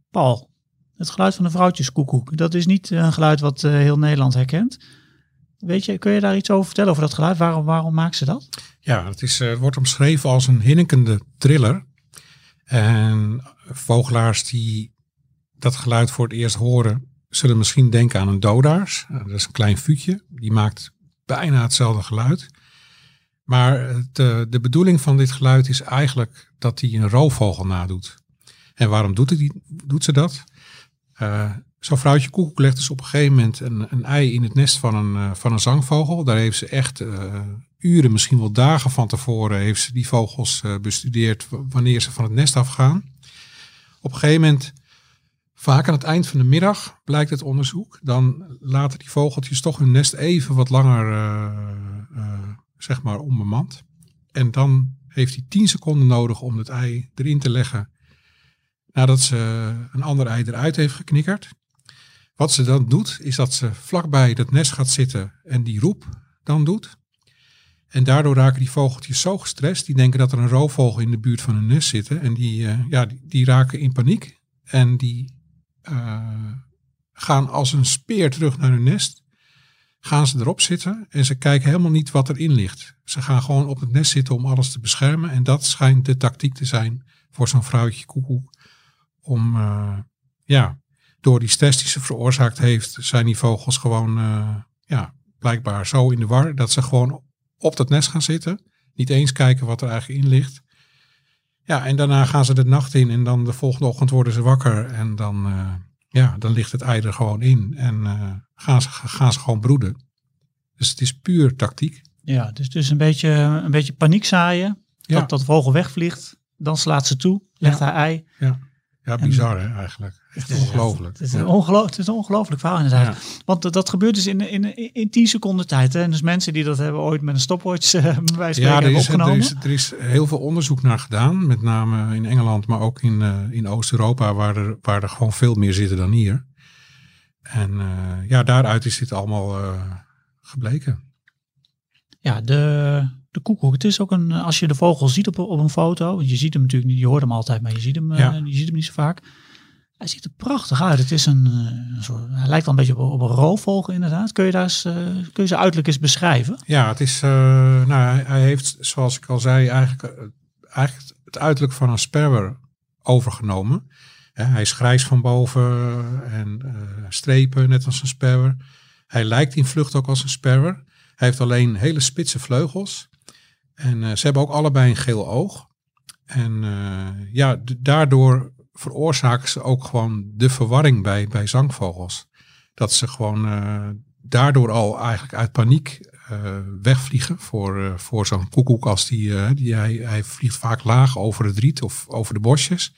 Paul, het geluid van de vrouwtjeskoekoek, dat is niet een geluid wat heel Nederland herkent. Weet je, kun je daar iets over vertellen over dat geluid? Waarom, waarom maakt ze dat? Ja, het, is, het wordt omschreven als een hinnikende triller. En vogelaars die dat geluid voor het eerst horen, zullen misschien denken aan een dodaars. Eh, Dat is een klein vuurtje, die maakt bijna hetzelfde geluid. Maar eh, de bedoeling van dit geluid is eigenlijk dat hij een roofvogel nadoet. En waarom doet, doet ze dat? Eh, Zo'n vrouwtje koekoek legt dus op een gegeven moment een, een ei in het nest van een, eh, van een zangvogel. Daar heeft ze echt uren, misschien wel dagen van tevoren, heeft ze die vogels eh, bestudeerd wanneer ze van het nest afgaan. Op een gegeven moment, vaak aan het eind van de middag, blijkt het onderzoek, dan laten die vogeltjes toch hun nest even wat langer, eh, zeg maar, onbemand. En dan heeft hij 10 seconden nodig om het ei erin te leggen nadat ze een ander ei eruit heeft geknikkerd. Wat ze dan doet, is dat ze vlakbij dat nest gaat zitten en die roep dan doet. En daardoor raken die vogeltjes zo gestrest. Die denken dat er een roofvogel in de buurt van hun nest zit. En die, eh, ja, die, die raken in paniek. En die eh, gaan als een speer terug naar hun nest. Gaan ze erop zitten en ze kijken helemaal niet wat erin ligt. Ze gaan gewoon op het nest zitten om alles te beschermen. En dat schijnt de tactiek te zijn voor zo'n vrouwtje koekoek. Om, eh, ja, door die stress die ze veroorzaakt heeft, zijn die vogels gewoon, ja, blijkbaar zo in de war dat ze gewoon op dat nest gaan zitten. Niet eens kijken wat er eigenlijk in ligt. Ja, en daarna gaan ze de nacht in en dan de volgende ochtend worden ze wakker en dan, eh, ja, dan ligt het ei er gewoon in en eh, gaan, ze, gaan ze gewoon broeden. Dus het is puur tactiek. Ja, dus, dus een, beetje, een beetje paniek zaaien. Ja. Dat dat vogel wegvliegt. Dan slaat ze toe, legt Ja. haar ei. Ja, bizar hè, eigenlijk. Echt Het is- ongelooflijk. Het is, een het is een ongelooflijk verhaal inderdaad. Ja. Want dat- dat gebeurt dus in, in, in 10 seconden tijd. Hè? En dus mensen die dat hebben ooit met een stopwatch eh, bij Ja, er is, er, is, er is heel veel onderzoek naar gedaan. Met name in Engeland, maar ook in, eh, in Oost-Europa, waar er, waar er gewoon veel meer zitten dan hier. En eh, ja, daaruit is dit allemaal eh, gebleken. Ja, de, de koekoek. Het is ook een, als je de vogel ziet op, op een foto. Want je ziet hem natuurlijk niet, je hoort hem altijd, maar je ziet hem, eh, je ziet hem niet zo vaak. Hij ziet er prachtig uit. Het is een, eh, een soort, hij lijkt wel een beetje op, op een roofvogel inderdaad. Kun je, daar eens, eh, kun je ze uiterlijk eens beschrijven? Ja, het is, eh, nou, hij, hij heeft, zoals ik al zei, eigenlijk, eigenlijk het uiterlijk van een sperwer overgenomen. Hij is grijs van boven en strepen, net als een sperwer. Hij lijkt in vlucht ook als een sperwer. Hij heeft alleen hele spitse vleugels. En ze hebben ook allebei een geel oog. En ja, daardoor veroorzaken ze ook gewoon de verwarring bij, bij zangvogels. Dat ze gewoon eh, daardoor al eigenlijk uit paniek eh, wegvliegen voor, eh, voor zo'n koekoek als die, die hij, hij vliegt vaak laag over het riet of over de bosjes.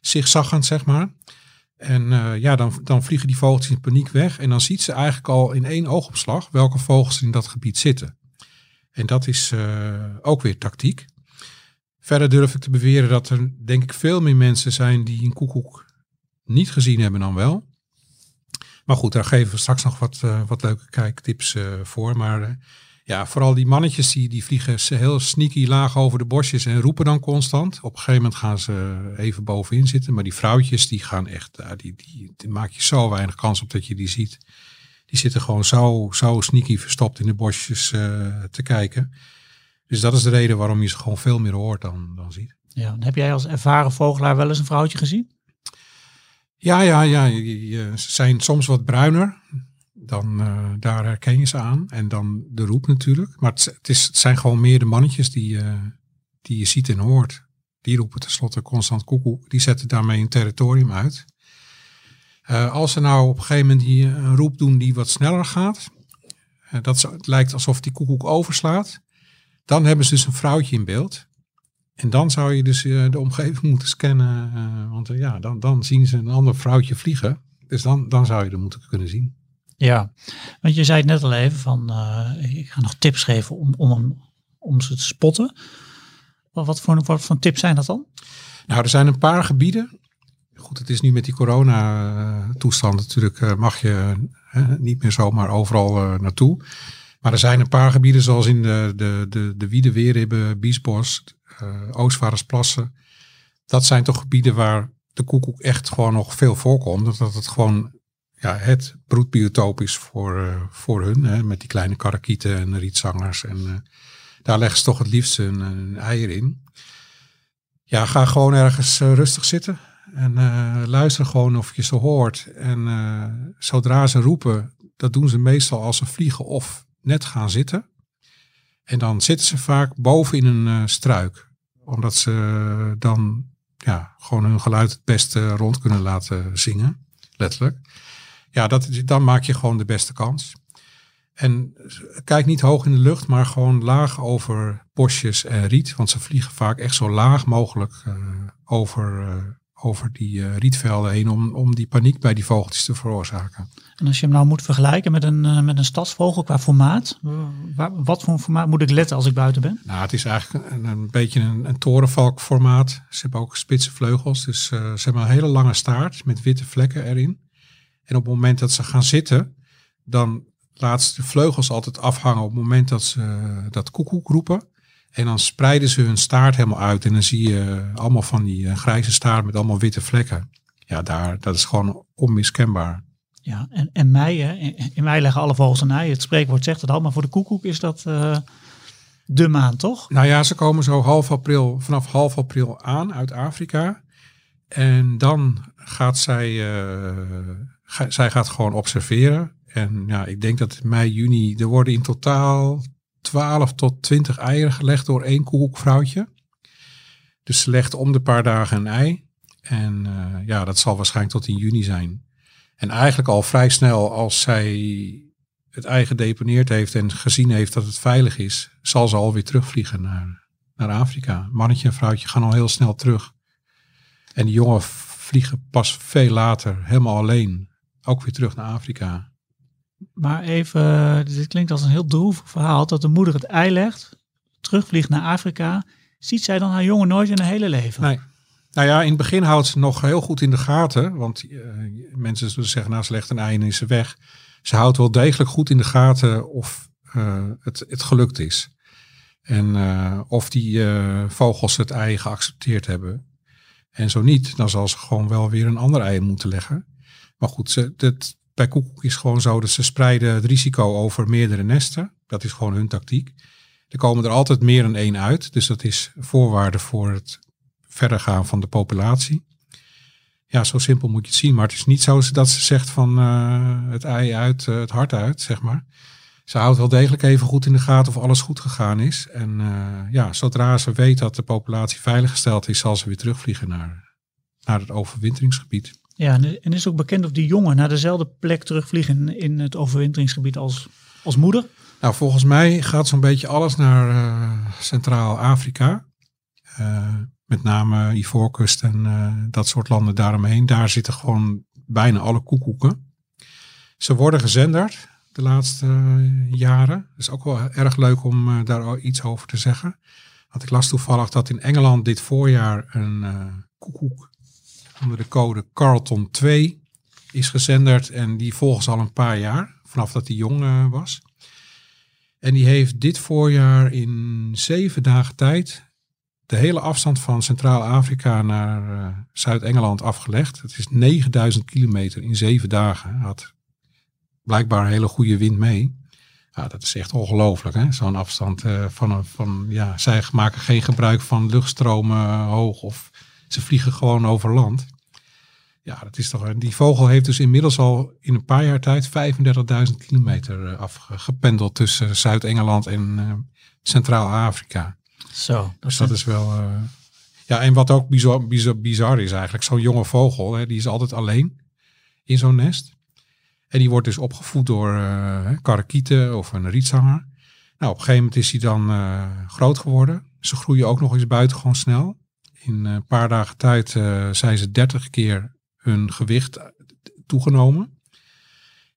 Zigzaggend, zeg maar. En ja, dan, dan vliegen die vogels in paniek weg. En dan ziet ze eigenlijk al in één oogopslag welke vogels in dat gebied zitten. En dat is ook weer tactiek. Verder durf ik te beweren dat er denk ik veel meer mensen zijn die een koekoek niet gezien hebben dan wel. Maar goed, daar geven we straks nog wat, eh, wat leuke kijktips eh, voor. Maar eh, ja, vooral die mannetjes die, die vliegen heel sneaky laag over de bosjes en roepen dan constant. Op een gegeven moment gaan ze even bovenin zitten. Maar die vrouwtjes die gaan echt, die, die, die maak je zo weinig kans op dat je die ziet. Die zitten gewoon zo, zo sneaky verstopt in de bosjes te kijken. Dus dat is de reden waarom je ze gewoon veel meer hoort dan, dan ziet. Ja, heb jij als ervaren vogelaar wel eens een vrouwtje gezien? Ja, ja, ja. Ze zijn soms wat bruiner. Dan eh, daar herken je ze aan. En dan de roep natuurlijk. Maar het, het, is, het zijn gewoon meer de mannetjes die, eh, die je ziet en hoort. Die roepen tenslotte constant koekoek. Die zetten daarmee een territorium uit. Eh, als ze nou op een gegeven moment die, een roep doen die wat sneller gaat. dat het lijkt alsof die koekoek overslaat. Dan hebben ze dus een vrouwtje in beeld. En dan zou je dus eh, de omgeving moeten scannen. eh, want eh, ja, dan, dan zien ze een ander vrouwtje vliegen. Dus dan, dan zou je er moeten kunnen zien. Ja, want je zei het net al even van, ik ga nog tips geven om, om, om ze te spotten. Wat, wat, voor, wat voor tips zijn dat dan? Nou, er zijn een paar gebieden. Goed, het is nu met die corona-toestand natuurlijk, mag je niet meer zomaar overal naartoe. Maar er zijn een paar gebieden zoals in de, de, de, de Biesbos, eh Oostvaardersplassen. Dat zijn toch gebieden waar de koekoek echt gewoon nog veel voorkomt. Omdat het gewoon ja, het broedbiotoop is voor, eh, voor hun. Hè, met die kleine karakieten en rietzangers. En eh, daar leggen ze toch het liefst hun, hun eieren in. Ja, ga gewoon ergens rustig zitten. En luister gewoon of je ze hoort. En zodra ze roepen, dat doen ze meestal als ze vliegen of net gaan zitten. En dan zitten ze vaak boven in een eh, struik. Omdat ze dan ja, gewoon hun geluid het beste rond kunnen laten zingen. Letterlijk. Ja, dat, dan maak je gewoon de beste kans. En kijk niet hoog in de lucht, maar gewoon laag over bosjes en riet. Want ze vliegen vaak echt zo laag mogelijk eh, over, eh, over die eh, rietvelden heen om, om die paniek bij die vogeltjes te veroorzaken. En als je hem nou moet vergelijken met een, eh, met een stadsvogel qua formaat, eh, waar- wat voor een formaat moet ik letten als ik buiten ben? Nou, het is eigenlijk een, een beetje een, een torenvalk formaat. Ze hebben ook spitse vleugels, dus ze hebben een hele lange staart met witte vlekken erin. En op het moment dat ze gaan zitten, dan laat ze de vleugels altijd afhangen op het moment dat ze dat koekoek roepen. En dan spreiden ze hun staart helemaal uit en dan zie je eh, allemaal van die eh, grijze staart met allemaal witte vlekken. Ja, daar, dat is gewoon onmiskenbaar. Ja, en, en mei, hè? In, mei leggen alle vogels een ei. Het spreekwoord zegt het al, maar voor de koekoek is dat eh, de maand, toch? Nou ja, ze komen zo half april, vanaf half april aan uit Afrika. En dan gaat zij, ga- zij gaat gewoon observeren. En ja, ik denk dat mei, juni, er worden in totaal 12 tot 20 eieren gelegd door één koekoekvrouwtje. Dus ze legt om de paar dagen een ei. En eh, ja, dat zal waarschijnlijk tot in juni zijn. En eigenlijk al vrij snel als zij het ei gedeponeerd heeft en gezien heeft dat het veilig is, zal ze alweer terugvliegen naar, naar Afrika. Mannetje en vrouwtje gaan al heel snel terug. En die jonge vliegen pas veel later, helemaal alleen, ook weer terug naar Afrika. Maar even, eh, dit klinkt als een heel droevig verhaal. Dat de moeder het ei legt, terugvliegt naar Afrika. Ziet zij dan haar jongen nooit in haar hele leven? Nee. Nou ja, in het begin houdt ze nog heel goed in de gaten. Want eh, mensen zullen zeggen, nou, ze legt een ei en is ze weg. Ze houdt wel degelijk goed in de gaten of eh, het, het gelukt is. En of die vogels het ei geaccepteerd hebben. En zo niet, dan zal ze gewoon wel weer een ander ei moeten leggen. Maar goed, ze, dit, bij koekoek is gewoon zo dat ze spreiden het risico over meerdere nesten. Dat is gewoon hun tactiek. Er komen er altijd meer dan één uit. Dus dat is voorwaarde voor het verder gaan van de populatie. Ja, zo simpel moet je het zien. Maar het is niet zo dat ze zegt van eh, het ei uit, eh, het hart uit, zeg maar. Ze houdt wel degelijk even goed in de gaten of alles goed gegaan is. En eh, ja, zodra ze weet dat de populatie veiliggesteld is, zal ze weer terugvliegen naar, naar het overwinteringsgebied. Ja, en is ook bekend of die jongen naar dezelfde plek terugvliegen in, het overwinteringsgebied als, als moeder? Nou, volgens mij gaat zo'n beetje alles naar eh, Centraal-Afrika. Eh, met name Ivoorkust en eh, dat soort landen daaromheen. Daar zitten gewoon bijna alle koekoeken. Ze worden gezenderd de laatste jaren. Dat is ook wel erg leuk om daar iets over te zeggen. Want ik las toevallig dat in Engeland dit voorjaar een koekoek onder de code Carlton 2 is gezenderd. En die volgen al een paar jaar, vanaf dat hij jong eh, was. En die heeft dit voorjaar in zeven dagen tijd de hele afstand van Centraal-Afrika naar eh, Zuid-Engeland afgelegd. Het is 9000 kilometer in zeven dagen. Had blijkbaar hele goede wind mee. Ja, dat is echt ongelooflijk? Zo'n afstand eh, van, een- van, ja, zij maken geen gebruik van luchtstromen hoog of ze vliegen gewoon over land. Ja, dat is toch, die vogel heeft dus inmiddels al in een paar jaar tijd 35.000 kilometer eh, afgependeld tussen Zuid-Engeland en eh, Centraal-Afrika. Zo, Dus dat is wel. eh, ja, en wat ook bizar, bizar, bizar is eigenlijk, zo'n jonge vogel, hè, die is altijd alleen in zo'n nest. En die wordt dus opgevoed door eh karakieten of een rietzanger. Nou, op een gegeven moment is hij dan eh, groot geworden. Ze groeien ook nog eens buitengewoon snel. In een paar dagen tijd eh, zijn ze 30 keer hun gewicht toegenomen.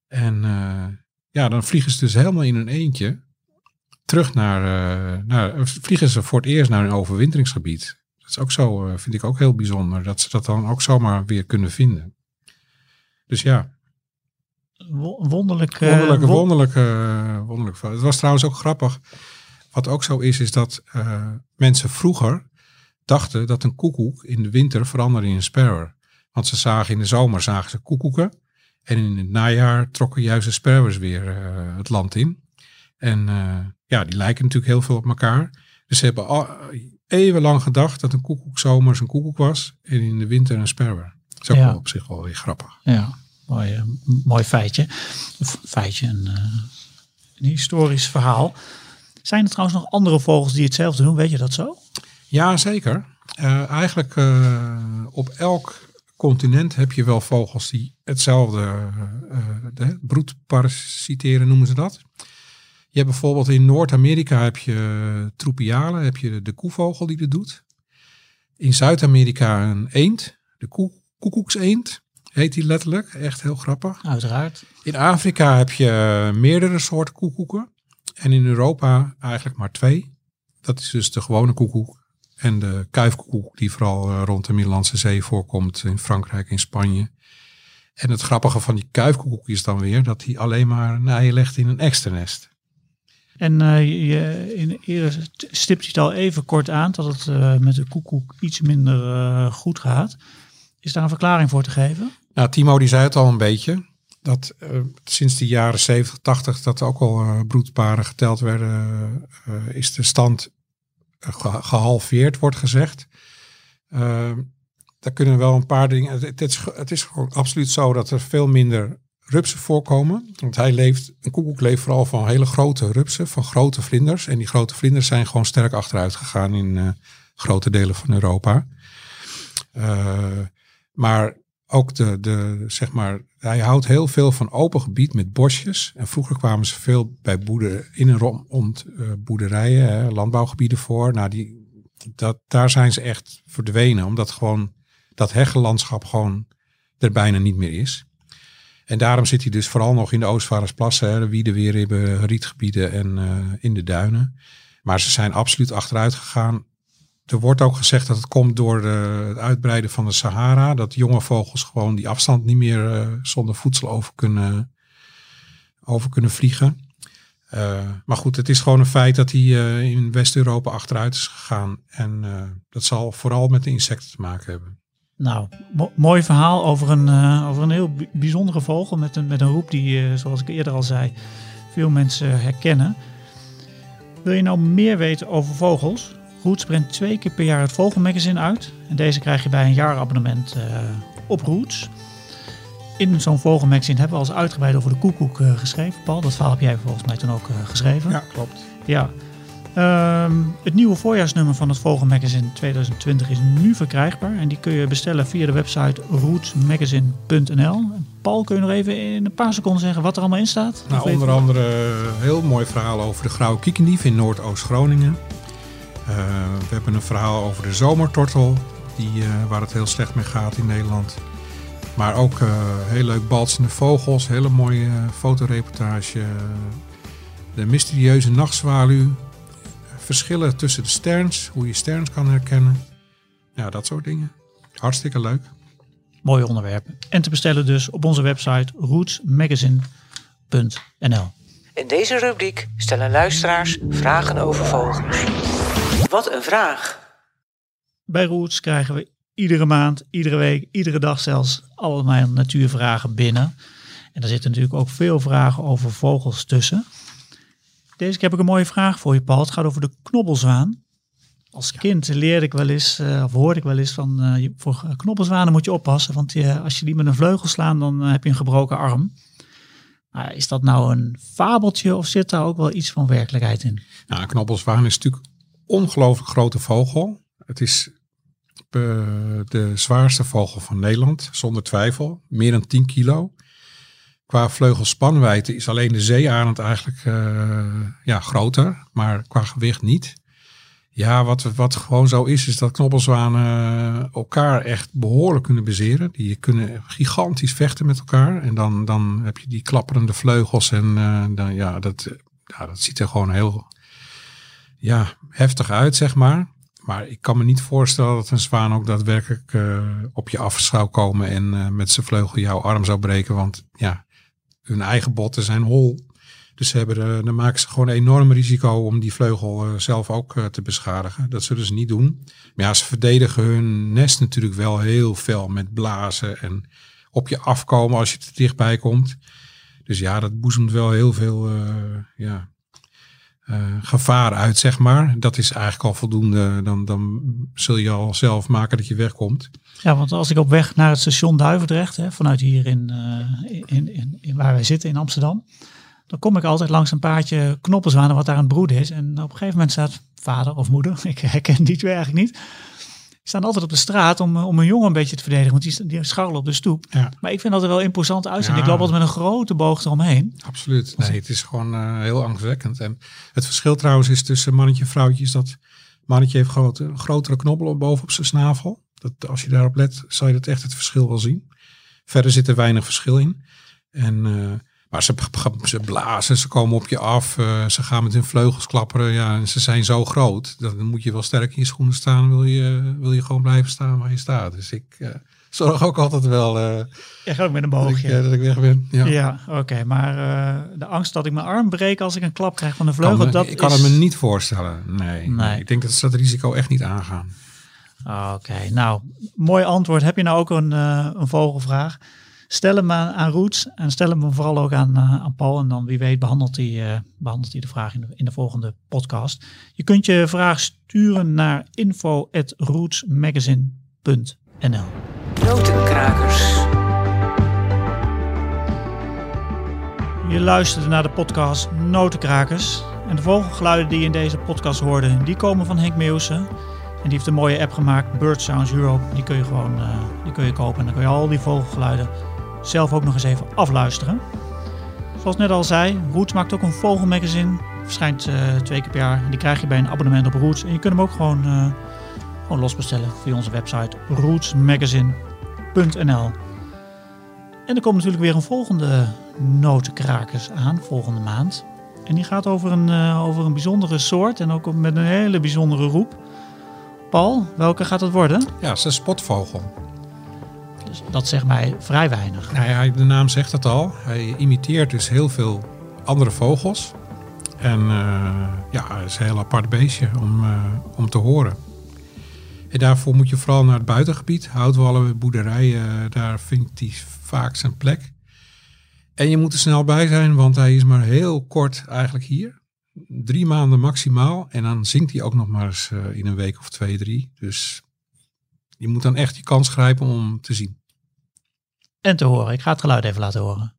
En eh, ja, dan vliegen ze dus helemaal in een eentje terug naar, eh, naar, vliegen ze voor het eerst naar een overwinteringsgebied. Dat is ook zo, vind ik ook heel bijzonder, dat ze dat dan ook zomaar weer kunnen vinden. Dus ja, Wo- wonderlijk. wonderlijke, won- wonderlijke, eh, wonderlijk. Het was trouwens ook grappig. Wat ook zo is, is dat mensen vroeger dachten dat een koekoek in de winter veranderde in een sparrow. Want ze zagen in de zomer zagen ze koekoeken. En in het najaar trokken juist de sparrows weer eh, het land in. En eh, ja, die lijken natuurlijk heel veel op elkaar. Dus ze hebben al, eeuwenlang gedacht dat een koekoek zomers een koekoek was. En in de winter een sparrow. Dat is ook Ja. wel op zich wel weer grappig. Ja, mooi, eh, mooi feitje. Feitje, een, eh, een historisch verhaal. Zijn er trouwens nog andere vogels die hetzelfde doen? Weet je dat zo? Ja, zeker. Eh, eigenlijk eh, op elk continent heb je wel vogels die hetzelfde de broedparasiteren noemen ze dat. Je hebt bijvoorbeeld in Noord-Amerika heb je tropialen, heb je de koevogel die dat doet. In Zuid-Amerika een eend, de koe, koekoekseend heet die letterlijk, echt heel grappig. Uiteraard. In Afrika heb je meerdere soorten koekoeken. En in Europa eigenlijk maar twee. Dat is dus de gewone koekoek en de kuifkoekoek die vooral eh, rond de Middellandse Zee voorkomt in Frankrijk en Spanje. En het grappige van die kuifkoekoek is dan weer dat hij alleen maar een ei legt in een extra nest. En eh, je, in, eerder stipt je het al even kort aan dat het eh, met de koekoek iets minder goed gaat. Is daar een verklaring voor te geven? Nou, Timo die zei het al een beetje. Dat sinds de jaren 70, 80 dat er ook al broedparen geteld werden, is de stand gehalveerd, wordt gezegd. Eh, daar kunnen wel een paar dingen. Het, is, het is gewoon absoluut zo dat er veel minder rupsen voorkomen. Want hij leeft, een koekoek leeft vooral van hele grote rupsen, van grote vlinders. En die grote vlinders zijn gewoon sterk achteruit gegaan in eh, grote delen van Europa. Eh, maar ook de, de, zeg maar, hij houdt heel veel van open gebied met bosjes. En vroeger kwamen ze veel bij boerder, in en rond eh, boerderijen, hè, landbouwgebieden voor. Nou, die, dat, daar zijn ze echt verdwenen, omdat gewoon dat heggenlandschap gewoon er bijna niet meer is. En daarom zit hij dus vooral nog in de Oostvaardersplassen, hè, de Wiedeweerribben, rietgebieden en eh, in de duinen. Maar ze zijn absoluut achteruit gegaan. Er wordt ook gezegd dat het komt door de, het uitbreiden van de Sahara. Dat jonge vogels gewoon die afstand niet meer eh, zonder voedsel over kunnen, over kunnen vliegen. Uh, maar goed, het is gewoon een feit dat hij in West-Europa achteruit is gegaan. En dat zal vooral met de insecten te maken hebben. Nou, mo mooi verhaal over een, over een heel bijzondere vogel met een, met een roep die, zoals ik eerder al zei, veel mensen herkennen. Wil je nou meer weten over vogels? Roots brengt twee keer per jaar het Vogelmagazine uit. En deze krijg je bij een jaarabonnement op Roots in zo'n vogelmagazine hebben we al eens uitgebreid over de koekoek uh, geschreven. Paul, dat verhaal heb jij volgens mij toen ook uh, geschreven. Ja, klopt. Ja. Um, het nieuwe voorjaarsnummer van het Vogelmagazine 2020 is nu verkrijgbaar. En die kun je bestellen via de website rootsmagazine.nl. Paul, kun je nog even in een paar seconden zeggen wat er allemaal in staat? Nou, onder andere een heel mooi verhaal over de grauwe kiekendief in Noordoost-Groningen. Uh, we hebben een verhaal over de zomertortel, die, waar het heel slecht mee gaat in Nederland. Maar ook uh, heel leuk balsende vogels, hele mooie uh, fotoreportage. De mysterieuze nachtzwaluw. Verschillen tussen de sterns, hoe je sterns kan herkennen. Ja, dat soort dingen. Hartstikke leuk. Mooie onderwerpen. En te bestellen dus op onze website rootsmagazine.nl. In deze rubriek stellen luisteraars vragen over vogels. Wat een vraag! Bij Roots krijgen we iedere maand, iedere week, iedere dag zelfs allemaal natuurvragen binnen. En er zitten natuurlijk ook veel vragen over vogels tussen. Deze keer heb ik een mooie vraag voor je, Paul. Het gaat over de knobbelzwaan. Als kind leerde ik wel eens, uh, of hoorde ik wel eens van, uh, voor knobbelzwanen moet je oppassen. Want als je die met een vleugel slaat, dan uh, heb je een gebroken arm. Is dat nou een fabeltje of zit daar ook wel iets van werkelijkheid in? Nou, een knobbelzwaan is natuurlijk ongelooflijk grote vogel. Het is de zwaarste vogel van Nederland, zonder twijfel. Meer dan 10 kilo. Qua vleugelspanwijdte is alleen de zeearend eigenlijk uh, ja, groter, maar qua gewicht niet. Ja, wat, wat gewoon zo is, is dat knobbelzwanen elkaar echt behoorlijk kunnen bezeren. Die kunnen gigantisch vechten met elkaar. En dan, dan heb je die klapperende vleugels. En dan, ja, dat, ja, dat ziet er gewoon heel ja, heftig uit, zeg maar. Maar ik kan me niet voorstellen dat een zwaan ook daadwerkelijk uh, op je af zou komen en uh, met zijn vleugel jouw arm zou breken. Want ja, hun eigen botten zijn hol. Dus ze hebben, dan maken ze gewoon een enorm risico om die vleugel zelf ook te beschadigen. Dat zullen ze niet doen. Maar ja, ze verdedigen hun nest natuurlijk wel heel fel met blazen en op je afkomen als je te dichtbij komt. Dus ja, dat boezemt wel heel veel ja, uh, gevaar uit, zeg maar. Dat is eigenlijk al voldoende. Dan, dan zul je al zelf maken dat je wegkomt. Ja, want als ik op weg naar het station Duivendrecht, hè, vanuit hier in, uh, in, in, waar wij zitten in Amsterdam, dan kom ik altijd langs een paardje knoppenzwanen wat daar aan het is. En op een gegeven moment staat vader of moeder, ik herken die twee eigenlijk niet, staan altijd op de straat om, om een jongen een beetje te verdedigen. Want die, die scharrelen op de stoep. Ja. Maar ik vind dat er wel imposant uitzien. Ja. Ik loop altijd met een grote boog eromheen. Absoluut. Nee, het is gewoon uh, heel angstwekkend. En het verschil trouwens is tussen mannetje en vrouwtje is dat mannetje heeft grote, grotere knobbel boven op zijn snavel. Dat, als je daarop let, zal je dat echt het verschil wel zien. Verder zit er weinig verschil in. En... Uh, maar ze, ze blazen, ze komen op je af, uh, ze gaan met hun vleugels klapperen. Ja, en ze zijn zo groot. Dan moet je wel sterk in je schoenen staan. Wil je, wil je gewoon blijven staan waar je staat. Dus ik uh, zorg ook altijd wel. Uh, ja, ook met een boogje. Dat ik, dat ik weg ben. Ja, ja oké. Okay, maar de angst dat ik mijn arm breek als ik een klap krijg van de vleugel. Kan dat ik kan het me niet voorstellen. Nee, nee. Ik denk dat ze dat risico echt niet aangaan. Oké, okay, nou, mooi antwoord. Heb je nou ook een, een vogelvraag? Stel hem aan, aan Roots en stel hem vooral ook aan, uh, aan Paul. En dan wie weet behandelt hij, uh, behandelt hij de vraag in de, in de volgende podcast. Je kunt je vraag sturen naar info.rootsmagazine.nl Notenkrakers. Je luisterde naar de podcast Notenkrakers. En de vogelgeluiden die je in deze podcast hoorde, die komen van Henk Meeuwsen. En die heeft een mooie app gemaakt, Bird Sounds Europe. Die kun je gewoon uh, die kun je kopen en dan kun je al die vogelgeluiden zelf ook nog eens even afluisteren. Zoals net al zei, Roots maakt ook een vogelmagazine. Verschijnt uh, twee keer per jaar. Die krijg je bij een abonnement op Roots. En je kunt hem ook gewoon, uh, gewoon los bestellen via onze website rootsmagazine.nl. En er komt natuurlijk weer een volgende notenkrakers aan volgende maand. En die gaat over een, eh, over een bijzondere soort en ook met een hele bijzondere roep. Paul, welke gaat het worden? Ja, het is een spotvogel. Dus dat zegt mij vrij weinig. Nou ja, de naam zegt het al. Hij imiteert dus heel veel andere vogels. En eh, ja, het is een heel apart beestje om, eh, om te horen. En daarvoor moet je vooral naar het buitengebied. Houtwallen, boerderijen, daar vindt hij vaak zijn plek. En je moet er snel bij zijn, want hij is maar heel kort eigenlijk hier. Drie maanden maximaal. En dan zingt hij ook nog maar eens eh, in een week of twee, drie. Dus je moet dan echt je kans grijpen om te zien. En te horen. Ik ga het geluid even laten horen.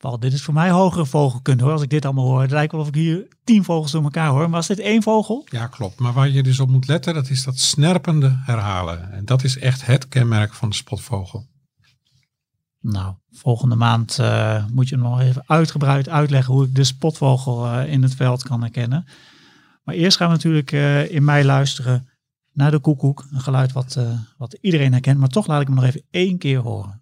Paul, dit is voor mij hogere vogelkunde hoor. Als ik dit allemaal hoor. Het lijkt wel of ik hier tien vogels door elkaar hoor. Maar was dit één vogel? Ja, klopt. Maar waar je dus op moet letten, dat is dat snerpende herhalen. En dat is echt het kenmerk van de spotvogel. Nou, volgende maand eh, moet je nog even uitgebreid uitleggen hoe ik de spotvogel eh, in het veld kan herkennen. Maar eerst gaan we natuurlijk eh, in mei luisteren naar de koekoek. Een geluid wat, wat iedereen herkent, maar toch laat ik hem nog even één keer horen.